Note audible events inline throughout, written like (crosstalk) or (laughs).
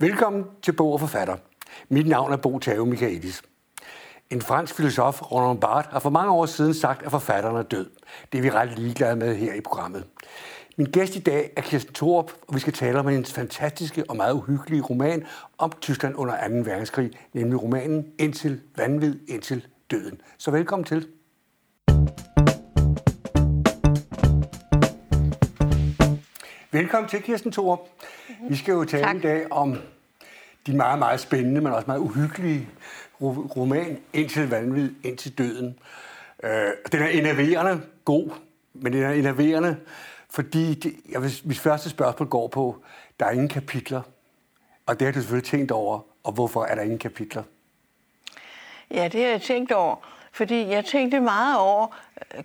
Velkommen til Bog og Forfatter. Mit navn er Bo Tave Michaelis. En fransk filosof, Roland Barthes, har for mange år siden sagt, at forfatteren er død. Det er vi ret ligeglade med her i programmet. Min gæst i dag er Kirsten Thorup, og vi skal tale om hendes fantastiske og meget uhyggelige roman om Tyskland under 2. verdenskrig, nemlig romanen Indtil vanvid, indtil døden. Så velkommen til. Velkommen til, Kirsten Thorup. Vi skal jo tale tak. i dag om de meget, meget spændende, men også meget uhyggelige roman Indtil vanvid, indtil døden. Øh, den er enerverende god, men den er enerverende, fordi det, jeg vil, mit første spørgsmål går på, der er ingen kapitler. Og det har du selvfølgelig tænkt over. Og hvorfor er der ingen kapitler? Ja, det har jeg tænkt over. Fordi jeg tænkte meget over,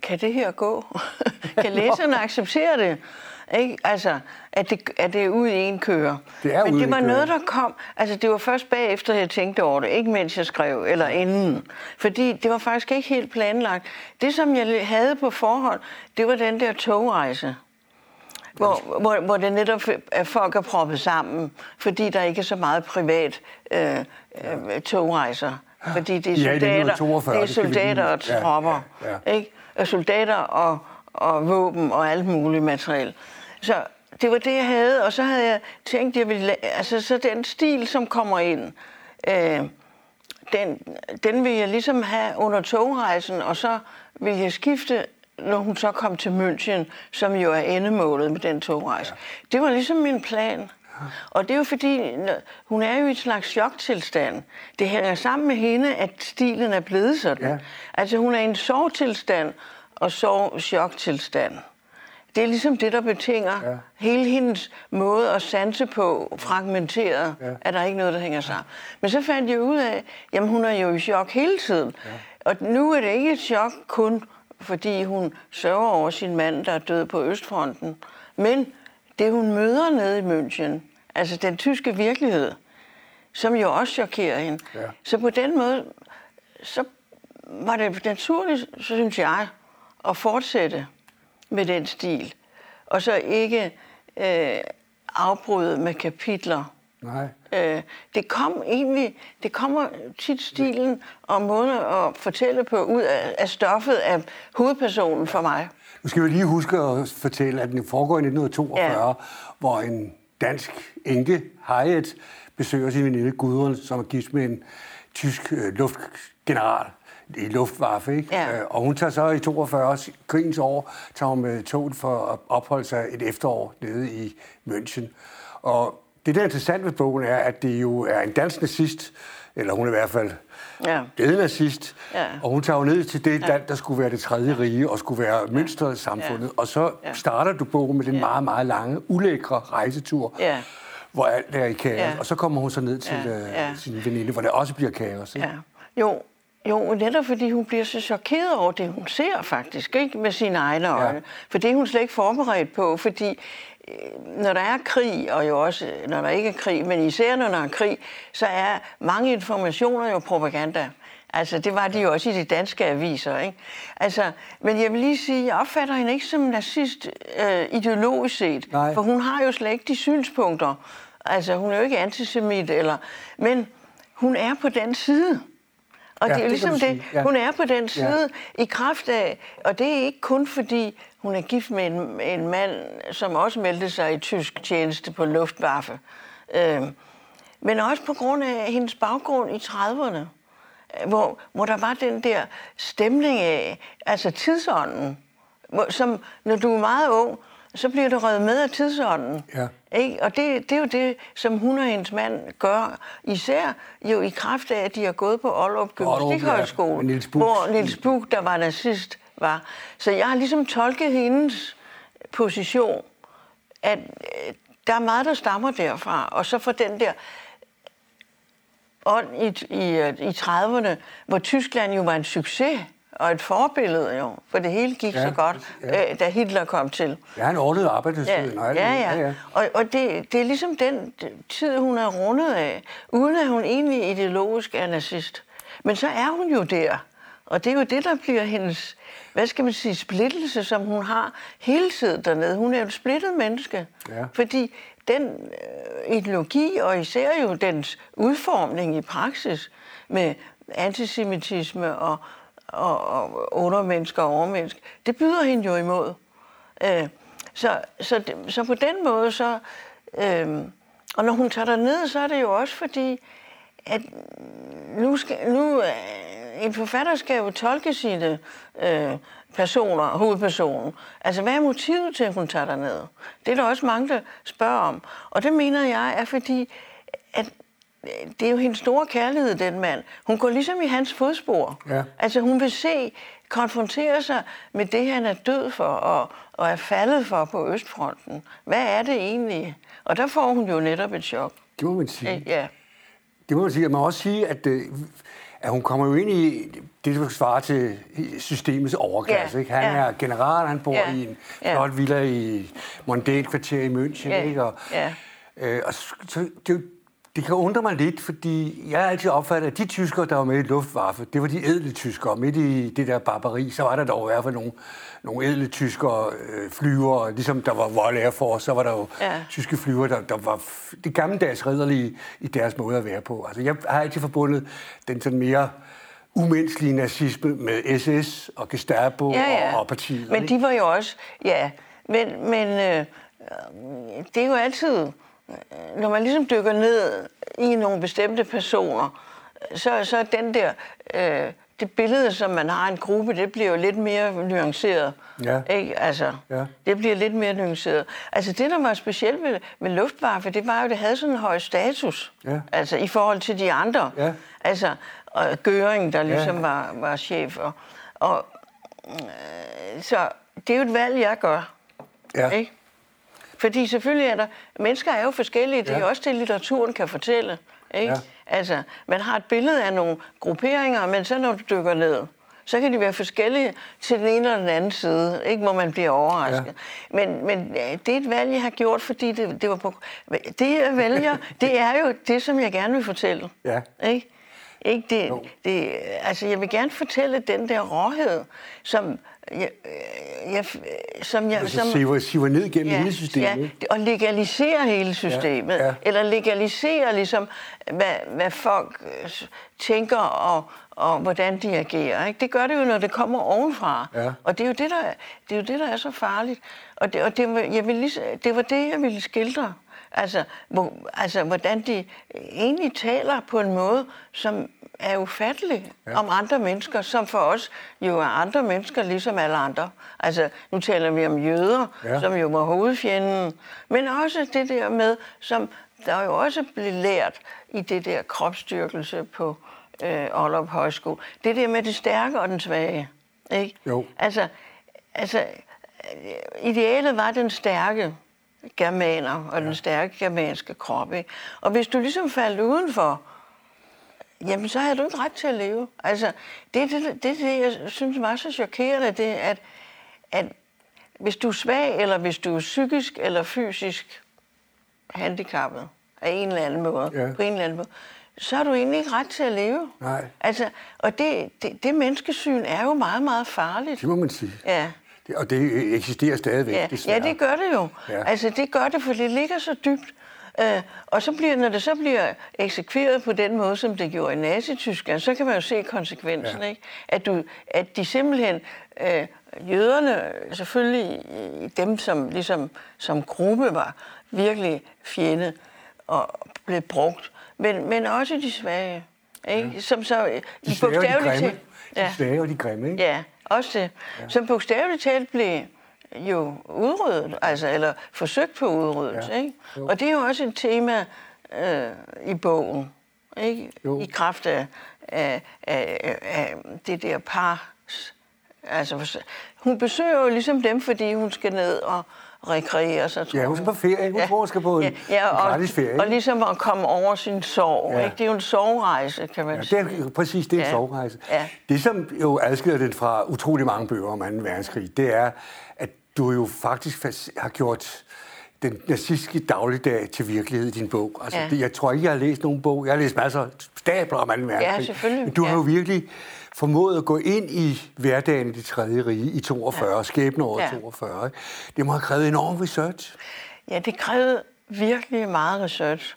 kan det her gå? (laughs) kan læserne acceptere det? Ikke? Altså, at det, at det er ude i en kører. Det er Men det var noget, der kom... Altså, det var først bagefter, jeg tænkte over det. Ikke mens jeg skrev, eller inden. Fordi det var faktisk ikke helt planlagt. Det, som jeg havde på forhånd, det var den der togrejse. Hvor, hvor, hvor det netop er folk er proppet sammen, fordi der ikke er så meget privat øh, øh, togrejser. Fordi det er soldater, ja, det er soldater og tropper. Ja, ja, ja. Ikke? Og soldater og, og våben og alt muligt materiel. Så det var det, jeg havde, og så havde jeg tænkt, jeg ville, altså så den stil, som kommer ind, øh, den, den vil jeg ligesom have under togrejsen, og så vil jeg skifte, når hun så kom til München, som jo er endemålet med den togrejse. Ja. Det var ligesom min plan. Og det er jo fordi, hun er jo i et slags choktilstand. Det hænger sammen med hende, at stilen er blevet sådan. Ja. Altså hun er i en sorgtilstand og sorg-choktilstand. Det er ligesom det, der betinger ja. hele hendes måde at sanse på, fragmenteret, ja. at der er ikke noget, der hænger sammen. Men så fandt jeg ud af, at hun er jo i chok hele tiden. Ja. Og nu er det ikke et chok kun, fordi hun sørger over sin mand, der er død på Østfronten. Men det, hun møder nede i München, altså den tyske virkelighed, som jo også chokerer hende. Ja. Så på den måde, så var det naturligt, så synes jeg, at fortsætte med den stil. Og så ikke øh, afbryde med kapitler. Nej. Øh, det kom egentlig, det kommer tit stilen og måden at fortælle på ud af, af stoffet af hovedpersonen for mig. Nu skal vi lige huske at fortælle, at den foregår i 1942, ja. hvor en dansk enke, Harriet, besøger sin veninde Gudrun, som er gift med en tysk øh, luftgeneral i Luftwaffe, ikke? Ja. Øh, og hun tager så i 42 krigens år, tager hun med toget for at opholde sig et efterår nede i München. Og det, der er interessant ved bogen, er, at det jo er en dansk nazist, eller hun er i hvert fald ja. blevet nazist, ja. og hun tager jo ned til det land, der skulle være det tredje rige, og skulle være mønstret i samfundet. Ja. Og så starter du bogen med den ja. meget, meget lange, ulækre rejsetur, ja. hvor alt er i kaos. Ja. Og så kommer hun så ned til ja. Øh, ja. sin veninde, hvor det også bliver kaos. Ikke? Ja. Jo, jo, netop fordi hun bliver så chokeret over det, hun ser faktisk, ikke med sine egne øjne. Ja. For det er hun slet ikke forberedt på, fordi øh, når der er krig, og jo også når der ikke er krig, men især når der er krig, så er mange informationer jo propaganda. Altså, det var de jo også i de danske aviser, ikke? Altså, men jeg vil lige sige, jeg opfatter hende ikke som nazist øh, ideologisk set, Nej. for hun har jo slet ikke de synspunkter. Altså, hun er jo ikke antisemit, eller... Men hun er på den side. Og ja, det er ligesom det, det. Ja. hun er på den side ja. i kraft af, og det er ikke kun fordi, hun er gift med en, en mand, som også meldte sig i tysk tjeneste på Luftwaffe. Øh, men også på grund af hendes baggrund i 30'erne, hvor, hvor der var den der stemning af, altså tidsånden, hvor, som når du er meget ung, så bliver du revet med af tidsånden. Ja. Ikke? Og det, det er jo det, som hun og hendes mand gør, især jo i kraft af, at de har gået på Aalrup Gymnastikhøjskole, ja. hvor Niels Buch, der var nazist, var. Så jeg har ligesom tolket hendes position, at øh, der er meget, der stammer derfra. Og så for den der ånd i, i, i 30'erne, hvor Tyskland jo var en succes, og et forbillede jo, for det hele gik ja, så godt, ja. øh, da Hitler kom til. Ja, han ordnede arbejdstiden. Ja, ja, ja. ja, ja. Og, og det, det er ligesom den tid, hun er rundet af, uden at hun egentlig ideologisk er nazist. Men så er hun jo der, og det er jo det, der bliver hendes, hvad skal man sige, splittelse, som hun har hele tiden dernede. Hun er jo et splittet menneske, ja. fordi den øh, ideologi, og især jo dens udformning i praksis med antisemitisme og, og, og undermennesker og overmennesker, det byder hende jo imod. Øh, så, så, så på den måde, så... Øh, og når hun tager ned, så er det jo også fordi, at nu, skal, nu øh, en forfatter skal jo tolke sine øh, personer, hovedpersonen. Altså, hvad er motivet til, at hun tager ned? Det er der også mange, der spørger om. Og det mener jeg er fordi, at det er jo hendes store kærlighed, den mand. Hun går ligesom i hans fodspor. Ja. Altså, hun vil se, konfrontere sig med det, han er død for og, og er faldet for på Østfronten. Hvad er det egentlig? Og der får hun jo netop et chok. Det må man sige. Ja. Det må man sige. Man må også sige, at, øh, at hun kommer jo ind i det, der svarer til systemets overklasse. Ja. Ikke? Han ja. er general, han bor ja. i en flot ja. villa i mondænt kvarter i München. Ja. Ikke? Og, ja. øh, og så, det, det kan undre mig lidt, fordi jeg har altid opfattet, at de tyskere, der var med i Luftwaffe, det var de edle tyskere. Midt i det der barbari, så var der dog i hvert fald nogle, nogle edle tyskere øh, flyver, ligesom der var Royal Air Force, så var der jo ja. tyske flyver, der, der var de gammeldags ridderlige i deres måde at være på. Altså, jeg har altid forbundet den sådan mere umenneskelige nazisme med SS og Gestapo ja, ja. Og, og partiet. Men de var jo også, ja, men, men øh, det er jo altid når man ligesom dykker ned i nogle bestemte personer, så, så den der, øh, det billede, som man har en gruppe, det bliver jo lidt mere nuanceret. Ja. Ikke? Altså, ja. Det bliver lidt mere nuanceret. Altså det, der var specielt ved, med Luftwaffe, det var jo, at det havde sådan en høj status. Ja. Altså i forhold til de andre. Ja. Altså, og Gøring, der ligesom ja. var, var chef. Og, og, øh, så det er jo et valg, jeg gør. Ja. Ikke? Fordi selvfølgelig er der... Mennesker er jo forskellige. Det er jo også det, litteraturen kan fortælle. Ikke? Ja. Altså, man har et billede af nogle grupperinger, men så når du dykker ned, så kan de være forskellige til den ene eller den anden side, ikke, hvor man bliver overrasket. Ja. Men, men det er et valg, jeg har gjort, fordi det, det var på... Det, jeg vælger, (laughs) det er jo det, som jeg gerne vil fortælle. Ja. Ikke? Ikke det, det, altså, jeg vil gerne fortælle den der råhed, som jeg, jeg, som jeg... Altså, som, siver, siver ned gennem ja, hele systemet. Ja, og legalisere hele systemet. Ja, ja. Eller legalisere ligesom, hvad, hvad folk øh, tænker og, og hvordan de agerer. Ikke? Det gør det jo, når det kommer ovenfra. Ja. Og det er, jo det, der, det er jo det, der er så farligt. Og det, og det, jeg ville, det var det, jeg ville skildre. Altså, hvor, altså, hvordan de egentlig taler på en måde, som er ufattelig ja. om andre mennesker, som for os jo er andre mennesker, ligesom alle andre. Altså, nu taler vi om jøder, ja. som jo var hovedfjenden, men også det der med, som der jo også blev lært i det der kropsstyrkelse på øh, Aalrup Højskole. Det der med det stærke og den svage. Ikke? Jo. Altså, altså, idealet var den stærke germaner og ja. den stærke germanske krop. Ikke? Og hvis du ligesom faldt udenfor, jamen så havde du ikke ret til at leve. Altså, det det, det, det, jeg synes var så chokerende, det at, at hvis du er svag, eller hvis du er psykisk eller fysisk handicappet af en eller anden måde, ja. på en eller anden måde, så har du egentlig ikke ret til at leve. Nej. Altså, og det, det, det menneskesyn er jo meget, meget farligt. Det må man sige. Ja. Det, og det eksisterer stadigvæk, ja. desværre. Ja, det gør det jo. Ja. Altså, det gør det, for det ligger så dybt. Øh, og så bliver, når det så bliver eksekveret på den måde, som det gjorde i Nazi-Tyskland, så kan man jo se konsekvensen, ja. ikke? At, du, at de simpelthen, øh, jøderne, selvfølgelig dem, som ligesom som gruppe var virkelig fjende og blev brugt, men, men også de svage, ikke? Ja. Som så de svage og de grimme. Ja. De svage og de grimme, ikke? Ja, også det. Ja. Som bogstaveligt talt blev jo udryddet, altså, eller forsøgt på udryddelse. Ja. Ikke? Og det er jo også et tema øh, i bogen, ikke? Jo. i kraft af, af, af, af det der par. Altså, hun besøger jo ligesom dem, fordi hun skal ned og rekreere sig. Tror ja, hun skal på ferie. Hun ja. tror, hun skal på en, ja, ja, og, en gratis ferie. Og ligesom at komme over sin sorg. Ja. Ikke? Det er jo en sorgrejse, kan man ja, sige. Det er, præcis, det er ja. en sorgrejse. Ja. Det, som jo adskiller den fra utrolig mange bøger om 2. verdenskrig, det er, at du jo faktisk har gjort den nazistiske dagligdag til virkelighed i din bog. Altså, ja. det, jeg tror ikke, jeg har læst nogen bog. Jeg har læst masser af stabler om 2. verdenskrig. Ja, selvfølgelig. Men du ja. har jo virkelig formået at gå ind i hverdagen i det tredje rige i 42, ja. skæbneåret ja. 42. Ikke? Det må have krævet enorm research. Ja, det krævede virkelig meget research.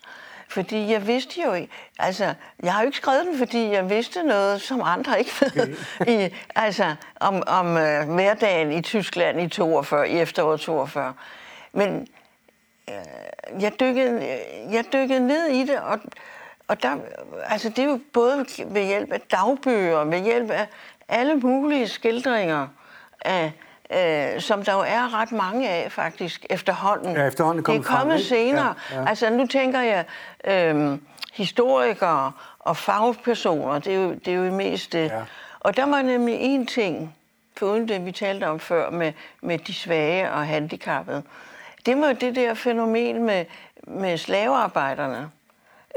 Fordi jeg vidste jo ikke, altså, jeg har jo ikke skrevet den, fordi jeg vidste noget, som andre ikke ved, okay. (laughs) i, altså, om, om uh, hverdagen i Tyskland i 42, i efteråret 42. Men jeg, dykkede, jeg dykkede ned i det, og, og der, altså, det er jo både ved hjælp af dagbøger, ved hjælp af alle mulige skildringer af, øh, som der jo er ret mange af faktisk efterhånden. Ja, efterhånden det er kommet frem, senere. Ja, ja. Altså nu tænker jeg øh, historikere og fagpersoner, det er jo, det er jo mest det. Ja. Og der var nemlig en ting, foruden det vi talte om før med, med de svage og handicappede. Det var det der fænomen med, med slavearbejderne.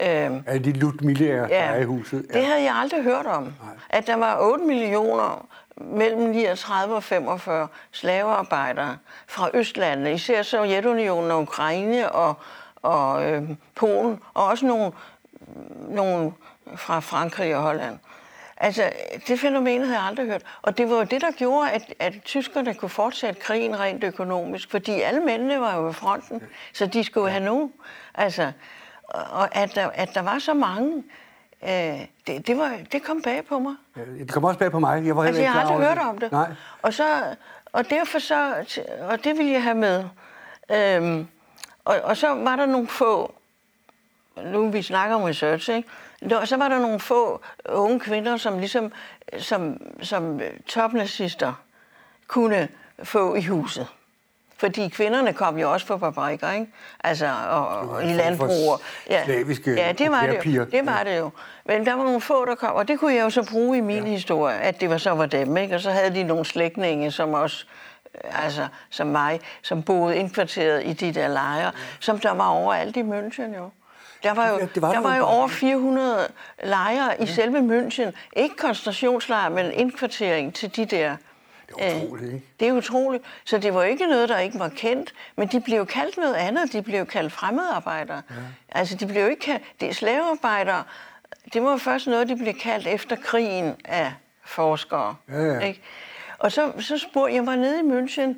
Øhm, er de Ludmilla ja, i huset? Ja. Det havde jeg aldrig hørt om. Nej. At der var 8 millioner mellem 39 og 45 slavearbejdere fra Østlandene, især Sovjetunionen og Ukraine og, og øh, Polen, og også nogle, nogle fra Frankrig og Holland. Altså, det fænomen havde jeg aldrig hørt. Og det var jo det, der gjorde, at, at tyskerne kunne fortsætte krigen rent økonomisk, fordi alle mændene var jo ved fronten, så de skulle have nogen. Altså, og at der, at der var så mange, øh, det, det, var, det kom bag på mig. Ja, det kom også bag på mig. Jeg, var altså, jeg har aldrig hørt om det. Nej. Og, så, og derfor så, og det ville jeg have med. Øhm, og, og så var der nogle få, nu vi snakker om research, ikke? Og så var der nogle få unge kvinder, som ligesom som, som topnazister kunne få i huset. Fordi kvinderne kom jo også på fabrikker, ikke? Altså, og, og i landbrug. Ja. Slaviske ja, det var det jo. Det var det jo. Men der var nogle få, der kom, og det kunne jeg jo så bruge i min ja. historie, at det var så var dem, ikke? Og så havde de nogle slægtninge, som også altså som mig, som boede indkvarteret i de der lejre, som der var overalt i München jo. Der var jo, ja, var der var jo over 400 lejre i ja. selve München. Ikke koncentrationslejre, men indkvartering til de der det er utroligt, ikke? Det er utroligt. Så det var ikke noget, der ikke var kendt, men de blev kaldt noget andet. De blev kaldt fremmedarbejdere. Ja. Altså, de blev ikke kaldt... Det er slavearbejdere. Det var først noget, de blev kaldt efter krigen af forskere. Ja, ja. Ikke? Og så, så spurgte jeg, var nede i München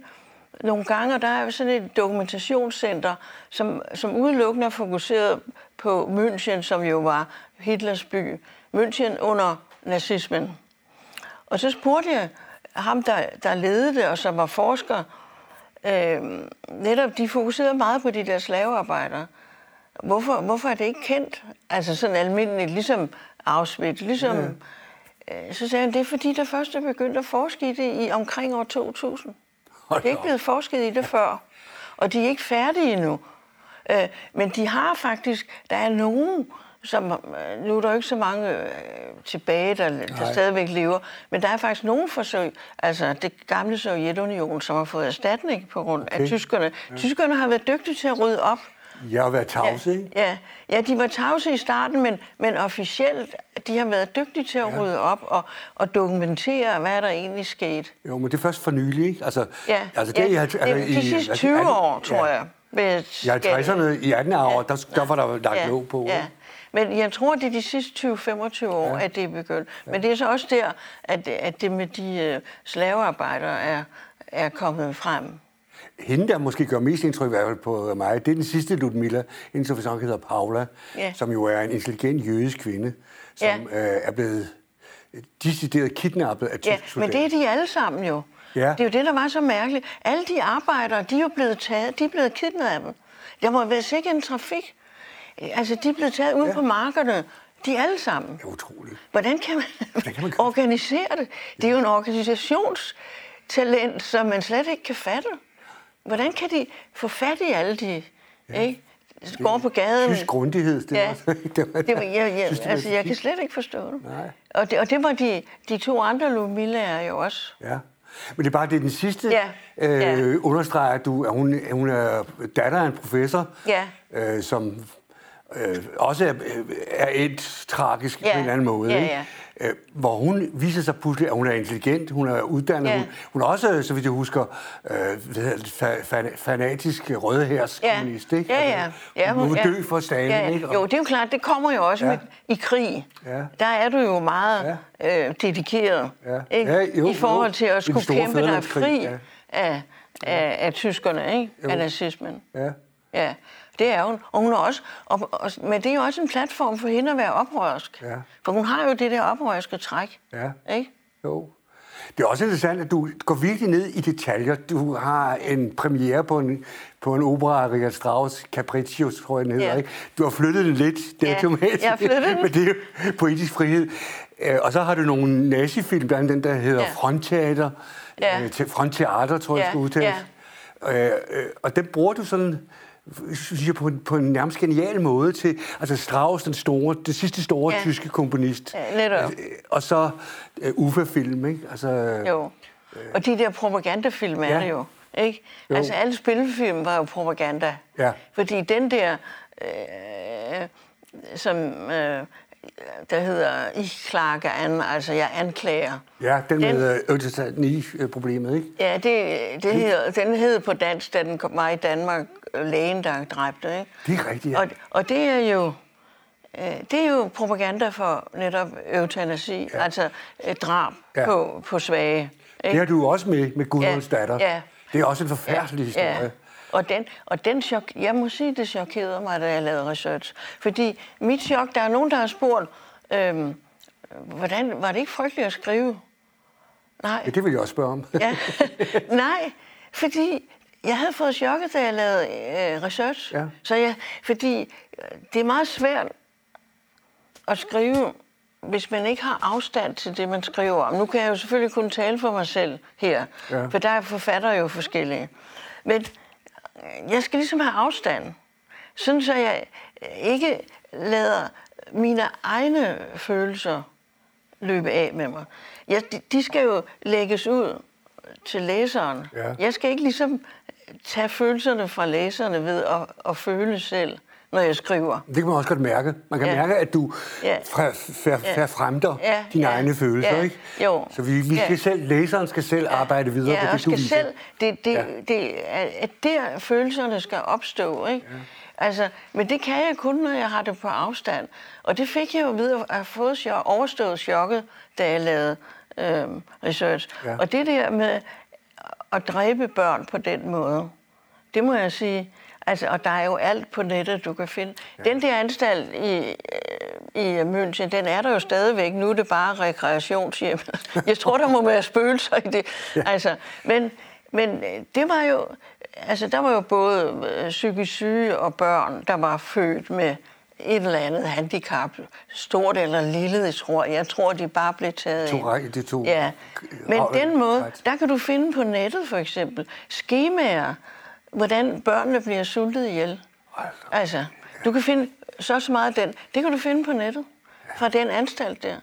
nogle gange, og der er sådan et dokumentationscenter, som, som udelukkende er fokuseret på München, som jo var Hitlers by. München under nazismen. Og så spurgte jeg, ham, der, der ledede det, og som var forsker, øh, netop de fokuserede meget på de der slavearbejdere. Hvorfor, hvorfor er det ikke kendt? Altså sådan almindeligt, ligesom Auschwitz, ligesom... Ja. Øh, så sagde han, det er fordi, der først er begyndt at forske i det i omkring år 2000. Det er ikke blevet forsket i det før. Og de er ikke færdige endnu. Øh, men de har faktisk, der er nogen, som, øh, nu er der jo ikke så mange øh, tilbage, der, der stadigvæk lever, men der er faktisk nogle forsøg, altså det gamle Sovjetunion, som har fået erstatning på grund okay. af tyskerne. Ja. Tyskerne har været dygtige til at rydde op. Jeg har været tavse, ja, ja, ja, de var tavse i starten, men, men officielt, de har været dygtige til at ja. rydde op og, og dokumentere, hvad der egentlig skete. Jo, men det er først for nylig, ikke? Altså, ja, altså, det, ja, jeg, altså, det, de sidste 20 altså, år, tror ja. jeg. I 50'erne, i 18 år, der, der var der lagt ja, låg på. Ja. Men jeg tror, det er de sidste 20-25 år, ja. at det er begyndt. Ja. Men det er så også der, at, at det med de uh, slavearbejdere er, er kommet frem. Hende, der måske gør mest indtryk på mig, det er den sidste Ludmilla, en som hedder Paula, ja. som jo er en intelligent jødisk kvinde, som ja. øh, er blevet decideret kidnappet af Ja, men det er de alle sammen jo. Ja. Det er jo det, der var så mærkeligt. Alle de arbejdere, de er jo blevet taget, de er blevet kidnappet. Der må være sikkert en trafik. Altså, de er blevet taget ud ja. på markederne. De er alle sammen. Det er utroligt. Hvordan kan man, Hvordan kan man organisere det? Det er jo en organisationstalent, som man slet ikke kan fatte. Hvordan kan de få fat i alle de... Ja. Ikke? går på gaden. Tysk grundighed, det ja. var, (laughs) det var, det var, jeg, jeg, altså, jeg kan slet ikke forstå det. Nej. Og det, og det var de, de to andre Lumillaer jo også. Ja. Men det er bare det, den sidste ja. Øh, ja. understreger, du, at hun, hun er datter af en professor, ja. øh, som øh, også er, er et tragisk ja. på en eller anden måde. Ja, ja. Øh, hvor hun viser sig pludselig, at hun er intelligent, hun er uddannet, ja. hun, hun er også, så vidt jeg husker, øh, fa- fanatisk rødhærs ja. ikke? Ja, ja. Altså, ja hun må ja. dø for Stalin, ja, ikke? Jo, det er jo klart, det kommer jo også ja. med, i krig. Ja. Der er du jo meget ja. øh, dedikeret, ja. ikke? Ja, jo, I forhold til at skulle kæmpe dig fri ja. af, af, af tyskerne, ikke? Jo. Af nazismen. Ja. Ja, det er hun. Og hun er også, og, og, men det er jo også en platform for hende at være oprørsk. Ja. For hun har jo det der oprørske træk. Ja. Ikke? Jo. Det er også interessant, at du går virkelig ned i detaljer. Du har en premiere på en, på en opera af Richard Strauss, Capriccio, tror jeg den hedder. Ja. Ikke? Du har flyttet den lidt datumæssigt, jeg har flyttet (laughs) den. men det er jo poetisk frihed. Øh, Og så har du nogle nazifilm, blandt andet den, der hedder Ja. Frontteater. Ja. øh, Frontteater, tror jeg, Ja, skal udtales. Øh, øh, og den bruger du sådan synes jeg, på, en, på en nærmest genial måde til, altså Strauss, den store, det sidste store Ja. tyske komponist. Ja, netop. Øh, Og så uh, Uffe-film, ikke? Altså, Jo. Og de der propagandafilm er Ja. det jo. Ikke? Jo. Altså alle spillefilm var jo propaganda. Ja. Fordi den der, øh, som øh, der hedder Ich klage an, altså jeg anklager. ja, den, Den- med Øtesat-problemet, ikke? Ja, det, det hedder, den hed på dansk, da den kom- var i Danmark, øh, lægen, der dræbte. Ikke? Det er rigtigt, ja. Og, og det er jo øh, det er jo propaganda for netop eutanasi, ja. altså øh, drab Ja. ja. på, på svage. Det har du også med, med Gudruns Ja, datter. ja. Det er også en forfærdelig historie. Og den, og den chok, jeg må sige, det chokerede mig, da jeg lavede research. Fordi mit chok, der er nogen, der har spurgt, øhm, hvordan, var det ikke frygteligt at skrive? Nej. Ja, det vil jeg også spørge om. (laughs) Ja. Nej, fordi jeg havde fået chokket, da jeg lavede øh, research. Ja. Så jeg, fordi øh, det er meget svært at skrive, hvis man ikke har afstand til det, man skriver om. Nu kan jeg jo selvfølgelig kun tale for mig selv her, Ja. for der er forfattere jo forskellige. Men jeg skal ligesom have afstand, sådan så jeg ikke lader mine egne følelser løbe af med mig. Jeg, de, de skal jo lægges ud til læseren. Ja. Jeg skal ikke ligesom tage følelserne fra læserne ved at, at føle selv, når jeg skriver. Det kan man også godt mærke. Man kan Ja. mærke, at du Ja. fremter Ja, dine ja, egne følelser, ja. ikke? Jo. Så vi, vi Ja. skal selv, læseren skal selv arbejde videre Ja, på det, du viser. selv, det, det, Ja. ja. det, er at der følelserne skal opstå, ikke? Ja. Altså, men det kan jeg kun, når jeg har det på afstand. Og det fik jeg jo ved at have fået chok, overstået chokket, da jeg lavede øhm, research. Ja. Ja. Og det der med at dræbe børn på den måde, det må jeg sige, altså, og der er jo alt på nettet, du kan finde. Ja. Den der anstalt i, øh, i München, den er der jo stadigvæk. Nu er det bare rekreationshjem. (laughs) Jeg tror, der må være spøgelser i det. Ja. Altså, men, men øh, det var jo, altså, der var jo både øh, psykisk syge og børn, der var født med et eller andet handicap, stort eller lille, jeg tror. Jeg tror, de bare blev taget ind. Tourette, det tog- Ja, men den måde, der kan du finde på nettet for eksempel skemaer, hvordan børnene bliver sultet ihjel. Altså, du kan finde så så meget af den. Det kan du finde på nettet fra den anstalt der.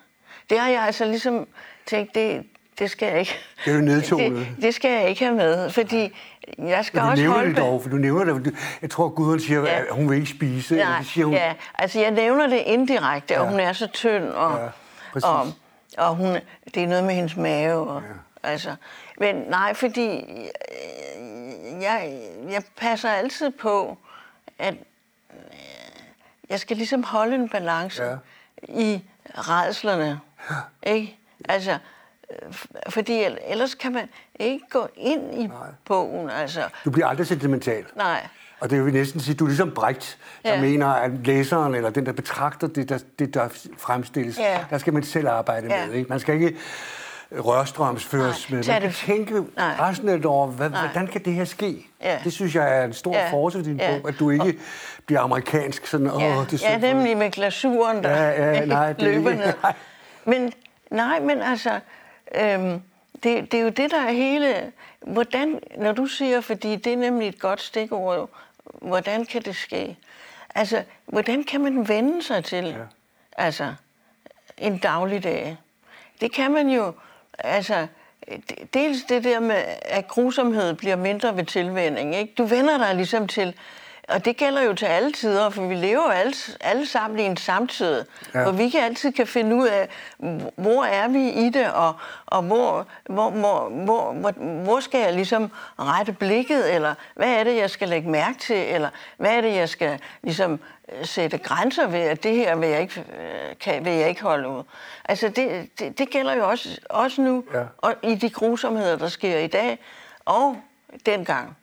Det har jeg altså ligesom tænkt, det, det skal jeg ikke. Det er jo nedtonet. Det, det skal jeg ikke have med, fordi jeg skal også holde det dog, for du nævner det. Jeg tror, Gudrun siger, Ja. at hun vil ikke spise. Nej, det siger hun. ja, altså jeg nævner det indirekte, og Ja. hun er så tynd, og, Ja, og, og hun, det er noget med hendes mave. Og, ja. altså, men nej, fordi jeg, jeg passer altid på, at øh, jeg skal ligesom holde en balance Ja. ja. i redslerne. Ikke? Altså, øh, fordi el- ellers kan man ikke gå ind i Nej. bogen. Altså, Du bliver aldrig sentimental. nej. Og det vil næsten sige, du er ligesom Brecht, der Ja. mener, at læseren eller den, der betragter det, der, det, der fremstilles, Ja. der skal man selv arbejde Ja. med. Ikke? Man skal ikke rørstrømsføres med. Man kan det- tænke Nej. rationelt over, hvad, Nej. hvordan kan det her ske? Ja. Det synes jeg er en stor Ja. force i din Ja. bog, at du ikke bliver amerikansk sådan, åh, Ja, det er ja nemlig med glasuren, der Ja, ja, nej, det er (laughs) løber ned. (laughs) nej. Men, nej, men altså, øhm, det, det er jo det, der er hele... Hvordan, når du siger, fordi det er nemlig et godt stikord, hvordan kan det ske? Altså, hvordan kan man vende sig til ja. altså, en dagligdag? Det kan man jo, altså, dels det der med, at grusomhed bliver mindre ved tilvænning. Ikke? Du vender dig ligesom til, og det gælder jo til alle tider, for vi lever jo alle, alle sammen i en samtid, Ja. hvor vi ikke altid kan finde ud af, hvor er vi i det, og, og hvor, hvor, hvor, hvor, hvor, hvor skal jeg ligesom rette blikket, eller hvad er det, jeg skal lægge mærke til, eller hvad er det, jeg skal ligesom øh, sætte grænser ved, at det her vil jeg ikke, øh, kan, vil jeg ikke holde ud. Altså det, det, det gælder jo også, også nu, Ja. og i de grusomheder, der sker i dag, og dengang.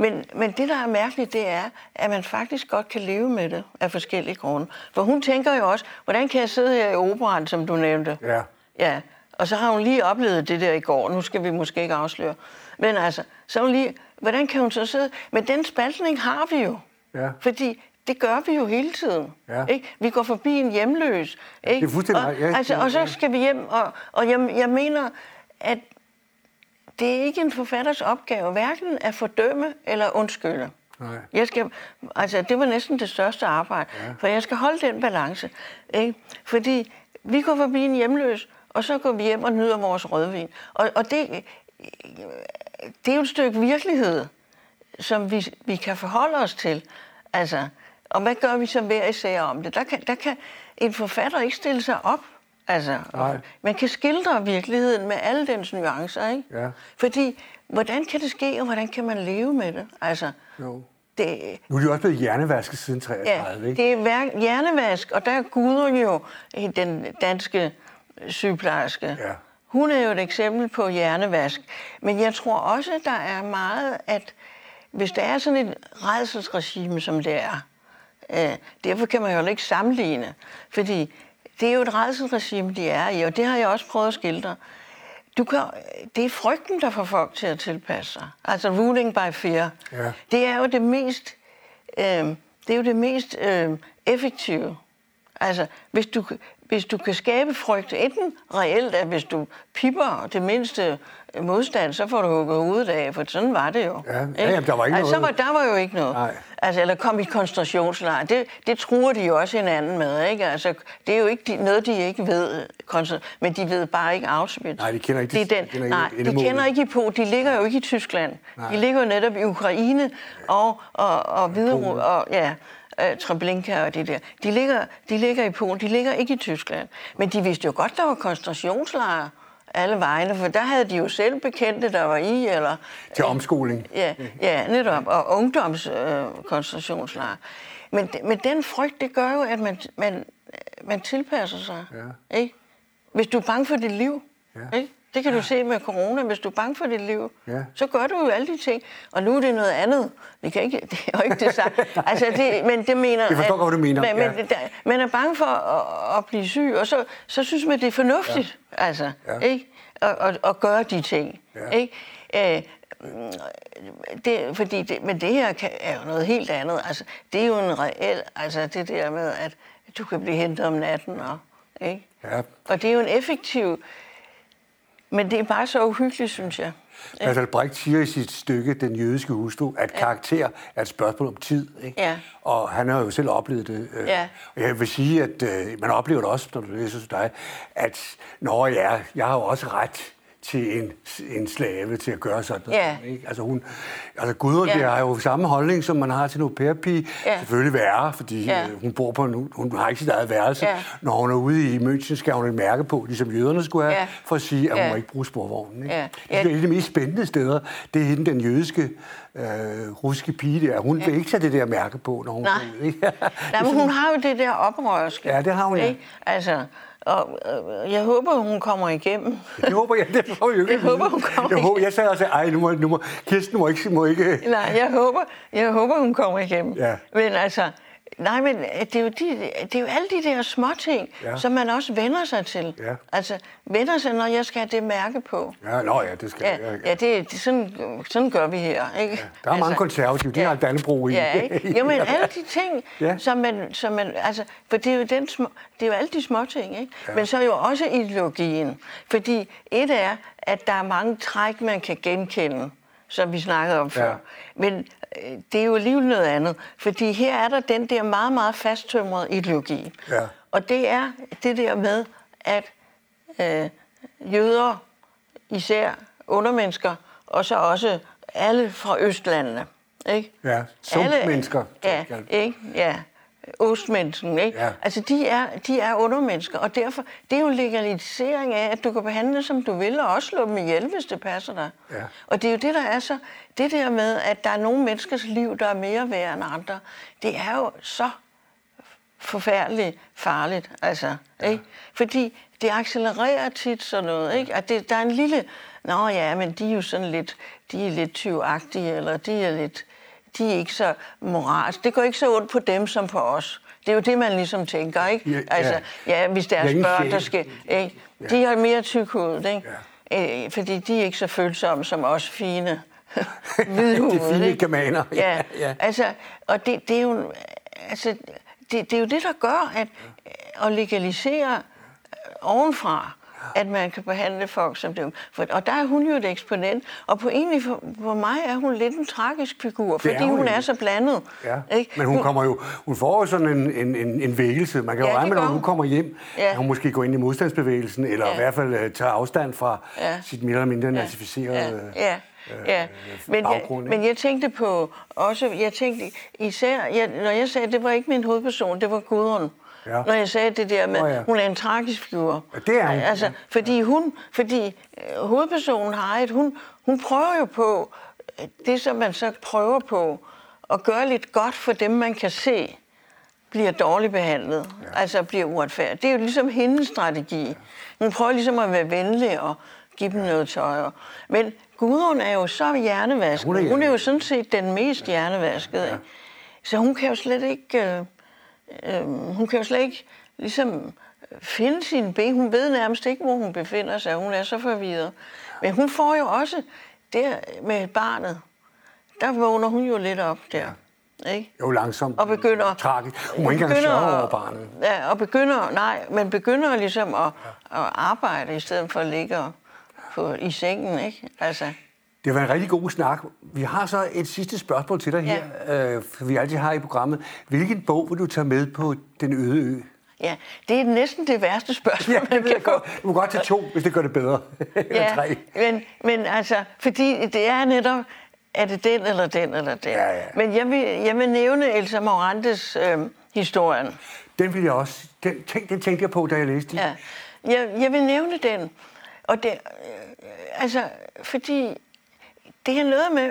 Men, men det, der er mærkeligt, det er, at man faktisk godt kan leve med det af forskellige grunde. For hun tænker jo også, hvordan kan jeg sidde her i operan, som du nævnte? Ja. Ja, og så har hun lige oplevet det der i går. Nu skal vi måske ikke afsløre. Men altså, så hun lige, hvordan kan hun så sidde? Men den spaltning har vi jo. Ja. Fordi det gør vi jo hele tiden. Ja. Ikke? Vi går forbi en hjemløs. Ikke? det er fuldstændig og. Ja, altså, og så skal vi hjem, og, og jeg, jeg mener, at det er ikke en forfatters opgave, hverken at fordømme eller undskylde. Nej. Jeg skal, altså, det var næsten det største arbejde, ja. for jeg skal holde den balance. Ikke? Fordi vi går forbi en hjemløs, og så går vi hjem og nyder vores rødvin. Og, og det, det er jo et stykke virkelighed, som vi, vi kan forholde os til. Altså, og hvad gør vi så hver især om det? Der kan, der kan en forfatter ikke stille sig op. Altså, Nej. man kan skildre virkeligheden med alle dens nuancer, ikke? Ja. Fordi, hvordan kan det ske, og hvordan kan man leve med det? Altså, Jo. det, Nu er de også blevet hjernevasket siden 33, Ja, ikke? det er hjernevask, og der er Gudrun jo øh, den danske sygeplejerske. Ja. Hun er jo et eksempel på hjernevask. Men jeg tror også, der er meget, at hvis der er sådan et redselsregime, som det er, øh, derfor kan man jo ikke sammenligne, fordi det er jo et redselsregime, de er i, og det har jeg også prøvet at skildre. Du kan, det er frygten, der får folk til at tilpasse sig. Altså ruling by fear. Ja. Det er jo det mest, øh, det er jo det mest øh, effektive. Altså, hvis du, hvis du kan skabe frygt, enten reelt, at hvis du pipper det mindste modstand, så får du hugget hovedet af, for sådan var det jo. Ja, ja, jamen, der var ikke altså, noget- Så var, der var jo ikke noget. Nej. Altså, eller kom i koncentrationslejr. Det, det truer de jo også hinanden med, ikke? Altså, det er jo ikke de, noget, de ikke ved, men de ved bare ikke Auschwitz. Nej, de kender ikke- det er den, de kender ikke Nej, de kender ikke på. De ligger jo ikke i Tyskland. Nej. De ligger jo netop i Ukraine og, og, og Hviderus, og ja, øh, Treblinka og det der. De ligger, de ligger i Polen, de ligger ikke i Tyskland. Men de vidste jo godt, der var koncentrationslejre alle vegne, for der havde de jo selv bekendte, der var i, eller... Til omskoling. Ja, ja netop, og ungdomskoncentrationslejre. Øh, men, men den frygt, det gør jo, at man, man, man tilpasser sig. Ja. Ikke? Hvis du er bange for dit liv, Ja. ikke? Det kan du se med corona, hvis du er bange for dit liv, Ja. så gør du jo alle de ting. Og nu er det noget andet. Vi kan ikke, (laughs) det er jo ikke det samme. altså, det, men det mener... Jeg forstår godt, hvad du mener. Men, men Ja. der, man er bange for at, at blive syg, og så, så synes man, det er fornuftigt. Ja. Altså, Ja. ikke? At, at, at gøre de ting. Ja. Ikke? Øh, det, fordi det, men det her kan, er jo noget helt andet. Altså, det er jo en reel, altså det der med, at du kan blive hentet om natten, og, ikke? Ja. Og det er jo en effektiv, men det er bare så uhyggeligt, synes jeg. Bertolt Brecht siger i sit stykke, Den jødiske hustru, at karakter er et spørgsmål om tid. Ikke? Ja. Og han har jo selv oplevet det. øh, Ja. Og jeg vil sige, at øh, man oplever det også, når du læser dig, at når ja, jeg har jo også ret til en, en slave til at gøre sådan. Ja. Ikke? Altså, hun, altså Gudrun Ja. ja. har jo samme holdning, som man har til en au pair-pige. Ja. Selvfølgelig værre, fordi Ja. øh, hun bor på en, hun har ikke sit eget værelse. Ja. Når hun er ude i München, skal hun et mærke på, ligesom jøderne skulle have, Ja. for at sige, at hun Ja. må ikke bruge sporvognen. Ikke? Ja. Det er et af de mest spændende steder. Det er hende, den jødiske, øh, russiske pige der. Hun ja. vil ikke tage det der mærke på, når hun Nej. ud. Ikke? (laughs) Nej, men hun har jo det der oprørske. Ja, det har hun, ja. Ikke? Altså, og øh, jeg håber, hun kommer igennem. Det håber jeg, det får vi jo ikke. (laughs) Jeg håber, hun kommer jeg, håber, jeg sagde også, ej, nu må, nu må, Kirsten må ikke... Må ikke Nej, jeg håber, jeg håber, hun kommer igennem. Ja. Men altså, nej, men det er jo, de, det er jo alle de der små ting, Ja. ja. som man også vender sig til. Ja. Altså, vender sig, når jeg skal have det mærke på. ja, nå ja, det skal Ja, jeg. ja det, det, sådan, sådan gør vi her. Ikke? Altså, Der er mange konservative, de har et Dannebro i. Ja, ikke? (laughs) Jo, men alle de ting, Ja. ja. som, man, som man... Altså, for det er jo, den små, det er jo alle de små ting, ikke? Ja. Men så er jo også ideologien. Fordi et er, at der er mange træk, man kan genkende, som vi snakkede om før. Ja. Men øh, det er jo alligevel noget andet. Fordi her er der den der meget, meget fasttømrede ideologi. Ja. Og det er det der med, at øh, jøder, især undermennesker, og så også alle fra Østlandene, ikke? Ja, sumpmennesker, Ja, ikke? Ja, ostmennesken, ikke? Ja. Altså, de er, de er undermennesker, og derfor, det er jo en legalisering af, at du kan behandle som du vil, og også slå dem ihjel, hvis det passer dig. Ja. Og det er jo det, der er så, det der med, at der er nogle menneskers liv, der er mere værd end andre, det er jo så forfærdeligt farligt, altså, ja. ikke? Fordi det accelererer tit sådan noget, ikke? At det, der er en lille, nå ja, men de er jo sådan lidt, de er lidt tyvagtige, eller de er lidt, de er ikke så moralsk. Det går ikke så ondt på dem som på os. Det er jo det, man ligesom tænker, ikke? Ja, altså, ja, hvis deres ingen børn, der skal... Ikke? De har mere tyk hud, ikke? Ja. Øh, fordi de er ikke så følsomme som os fine (laughs) hvidhudede, De fine ikke? germaner. Ja, Ja, ja. altså, og det, det er jo... Altså, det, det er jo det, der gør, at at legalisere ovenfra, at man kan behandle folk som dem. For, og der er hun jo et eksponent, og på egentlig for, for mig er hun lidt en tragisk figur, fordi hun hun, hun er så blandet. Ja. Ikke? Men hun, kommer jo, hun får jo sådan en, en, en, en vægelse. Man kan jo Ja, regne det med, når hun hun. kommer hjem, Ja. at hun måske går ind i modstandsbevægelsen, eller Ja. i hvert fald uh, tager afstand fra Ja. sit mere eller mindre nazificerede... Ja, ja. Men jeg, baggrund, ikke? men jeg tænkte på også, jeg tænkte især, jeg, når jeg sagde, at det var ikke min hovedperson, det var Gudrun. Ja. Når jeg sagde det der med, oh, ja. ja. hun er en tragisk figur. Ja, det er hun. Altså, Ja. fordi hun, fordi øh, hovedpersonen har et, hun, hun prøver jo på, øh, det som man så prøver på, at gøre lidt godt for dem, man kan se, bliver dårligt behandlet, ja. altså bliver uretfærdigt. Det er jo ligesom hendes strategi. Hun prøver ligesom at være venlig og give dem noget tøj. og- Men Gudrun er jo så hjernevasket. Hun er hun, er hun er jo sådan set den mest hjernevaskede. Ja. Så hun kan jo slet ikke... Øh, øh, hun kan jo slet ikke ligesom finde sine ben. Hun ved nærmest ikke, hvor hun befinder sig. Hun er så forvirret. Men hun får jo også der med barnet. Der vågner hun jo lidt op der. Ikke? Jo, langsomt. Og begynder... Tragisk. Hun må ikke engang sørge over barnet. Ja, og begynder... Nej, men begynder ligesom at, at arbejde, i stedet for at ligge på, i sengen, ikke? Altså, Det var en rigtig god snak. Vi har så et sidste spørgsmål til dig her, øh, vi altid har i programmet. Hvilken bog vil du tage med på den øde ø? ja, det er næsten det værste spørgsmål, Ja, man kan jeg få. godt. Du må godt tage to, hvis det gør det bedre. (laughs) Eller Ja, tre. men, men altså, fordi det er netop, er det den eller den eller den. Ja, ja. Men jeg vil, jeg vil nævne Elsa Morantes øh, historien. Den vil jeg også... Den, tænk, den tænkte jeg på, da jeg læste den. Ja. Jeg, jeg vil nævne den. Og det, øh, altså, fordi det er noget med...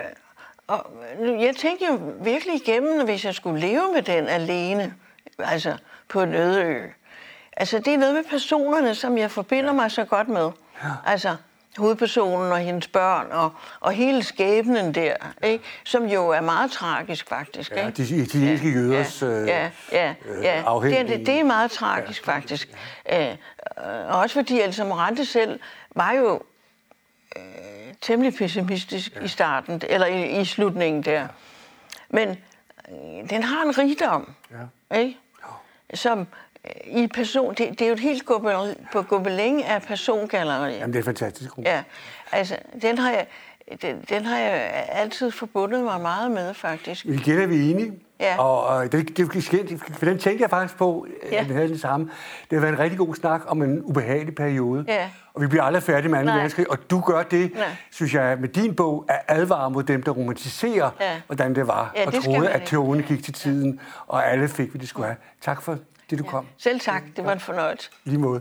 Og jeg tænkte jo virkelig igennem, hvis jeg skulle leve med den alene, altså på en øde ø. Altså, det er noget med personerne, som jeg forbinder mig så godt med. Altså, hovedpersonen og hendes børn og, og hele skæbnen der, ikke? som jo er meget tragisk faktisk. Ja, ikke? de italienske jøders, ja, øh, ja, ja, øh, ja. Det, afhængige- er, det, det er meget tragisk ja. faktisk. Øh, og også fordi Elsa Morante selv var jo øh, temmelig pessimistisk ja. i starten, eller i, i slutningen der. Men øh, den har en rigdom, Ja. ikke? som øh, i person, det, det er jo et helt gobel- på Gobelin af persongalleri. Jamen, det er fantastisk. Ja, altså, den har jeg, den, den har jeg altid forbundet mig meget med, faktisk. Igen er vi enige. Ja. Og, og det, det, det, for den tænkte jeg faktisk på, Ja. at den havde den samme. Det har været en rigtig god snak om en ubehagelig periode. Ja. Og vi bliver aldrig færdige med 2. Nej. verdenskrig. Og du gør det, Nej. synes jeg, med din bog, at advare mod dem, der romantiserer, Ja. hvordan det var. Ja, og det troede, at togene gik til tiden, og alle fik, hvad de skulle have. Tak for det, du kom. Selv tak, det var en fornøjelse. I Lige måde.